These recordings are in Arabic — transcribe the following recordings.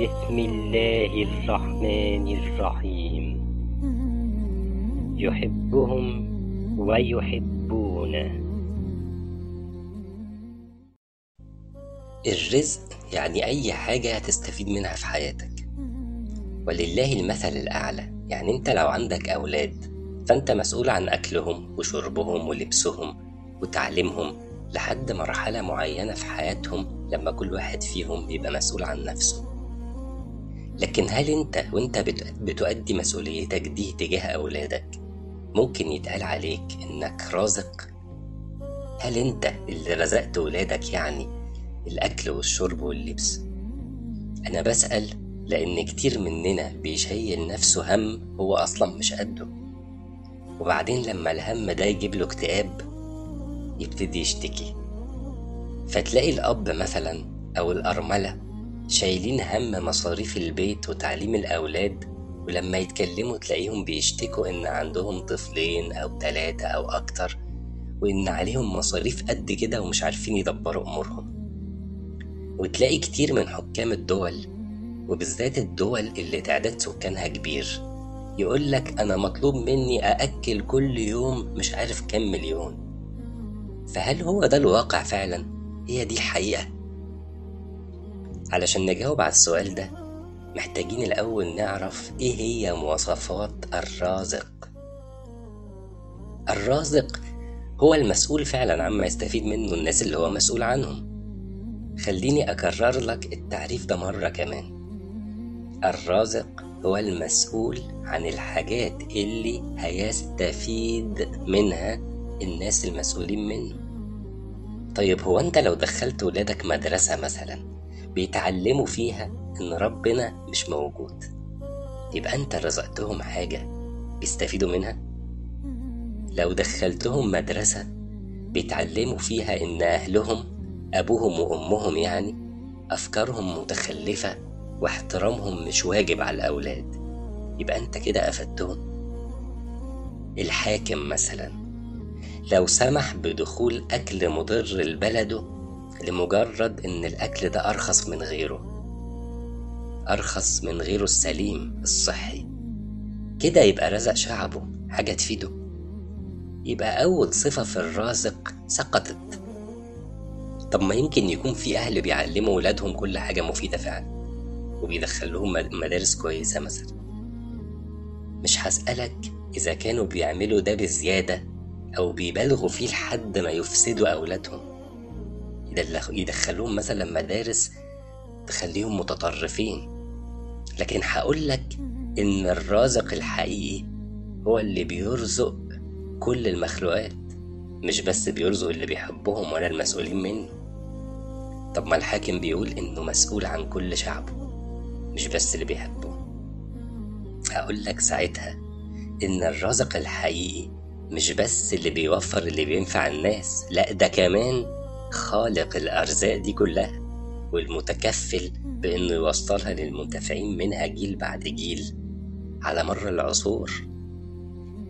بسم الله الرحمن الرحيم. يحبهم ويحبونه. الرزق يعني أي حاجة هتستفيد منها في حياتك. ولله المثل الأعلى. يعني أنت لو عندك أولاد فأنت مسؤول عن أكلهم وشربهم ولبسهم وتعليمهم لحد مرحلة معينة في حياتهم لما كل واحد فيهم يبقى مسؤول عن نفسه. لكن هل أنت وأنت بت- بتؤدي مسؤوليتك دي تجاه أولادك ممكن يتقال عليك إنك رازق؟ هل أنت اللي رزقت ولادك يعني الأكل والشرب واللبس؟ أنا بسأل لأن كتير مننا بيشيل نفسه هم هو أصلا مش قده وبعدين لما الهم ده يجيب له اكتئاب يبتدي يشتكي فتلاقي الأب مثلا أو الأرملة شايلين هم مصاريف البيت وتعليم الأولاد ولما يتكلموا تلاقيهم بيشتكوا إن عندهم طفلين أو تلاتة أو أكتر وإن عليهم مصاريف قد كده ومش عارفين يدبروا أمورهم وتلاقي كتير من حكام الدول وبالذات الدول اللي تعداد سكانها كبير يقول لك أنا مطلوب مني أأكل كل يوم مش عارف كام مليون فهل هو ده الواقع فعلا؟ هي دي الحقيقة؟ علشان نجاوب على السؤال ده محتاجين الأول نعرف إيه هي مواصفات الرازق. الرازق هو المسؤول فعلا عما يستفيد منه الناس اللي هو مسؤول عنهم. خليني أكرر لك التعريف ده مرة كمان. الرازق هو المسؤول عن الحاجات اللي هيستفيد منها الناس المسؤولين منه. طيب هو أنت لو دخلت ولادك مدرسة مثلا بيتعلموا فيها إن ربنا مش موجود. يبقى أنت رزقتهم حاجة بيستفيدوا منها؟ لو دخلتهم مدرسة بيتعلموا فيها إن أهلهم أبوهم وأمهم يعني أفكارهم متخلفة واحترامهم مش واجب على الأولاد يبقى أنت كده أفدتهم. الحاكم مثلا لو سمح بدخول أكل مضر لبلده لمجرد إن الأكل ده أرخص من غيره. أرخص من غيره السليم الصحي. كده يبقى رزق شعبه حاجة تفيده. يبقى أول صفة في الرازق سقطت. طب ما يمكن يكون في أهل بيعلموا ولادهم كل حاجة مفيدة فعلا وبيدخلهم مدارس كويسة مثلا. مش هسألك إذا كانوا بيعملوا ده بزيادة أو بيبالغوا فيه لحد ما يفسدوا أولادهم. يدخلوهم مثلا مدارس تخليهم متطرفين. لكن هقول لك إن الرازق الحقيقي هو اللي بيرزق كل المخلوقات مش بس بيرزق اللي بيحبهم ولا المسؤولين منه. طب ما الحاكم بيقول إنه مسؤول عن كل شعبه مش بس اللي بيحبه. هقول لك ساعتها إن الرازق الحقيقي مش بس اللي بيوفر اللي بينفع الناس لأ ده كمان خالق الأرزاق دي كلها والمتكفل بإنه يوصلها للمنتفعين منها جيل بعد جيل. على مر العصور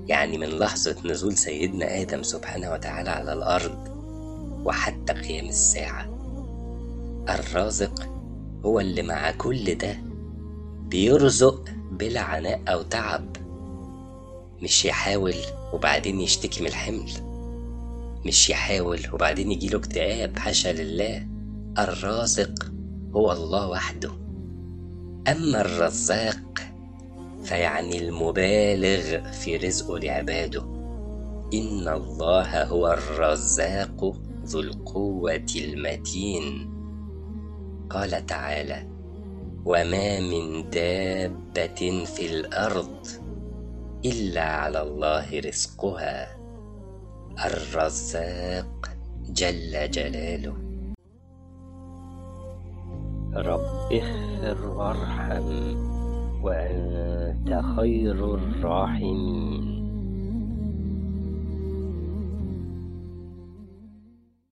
يعني من لحظة نزول سيدنا آدم سبحانه وتعالى على الأرض وحتى قيام الساعة الرازق هو اللي مع كل ده بيرزق بلا عناء أو تعب مش يحاول وبعدين يشتكي من الحمل. مش يحاول. وبعدين يجيله اكتئاب. حاشا لله. الرازق هو الله وحده. أما الرزاق فيعني المبالغ في رزقه لعباده. إن الله هو الرزاق ذو القوة المتين. قال تعالى وما من دابة في الأرض إلا على الله رزقها. الرزاق جل جلاله. رب اغفر وارحم وأنت خير الراحمين.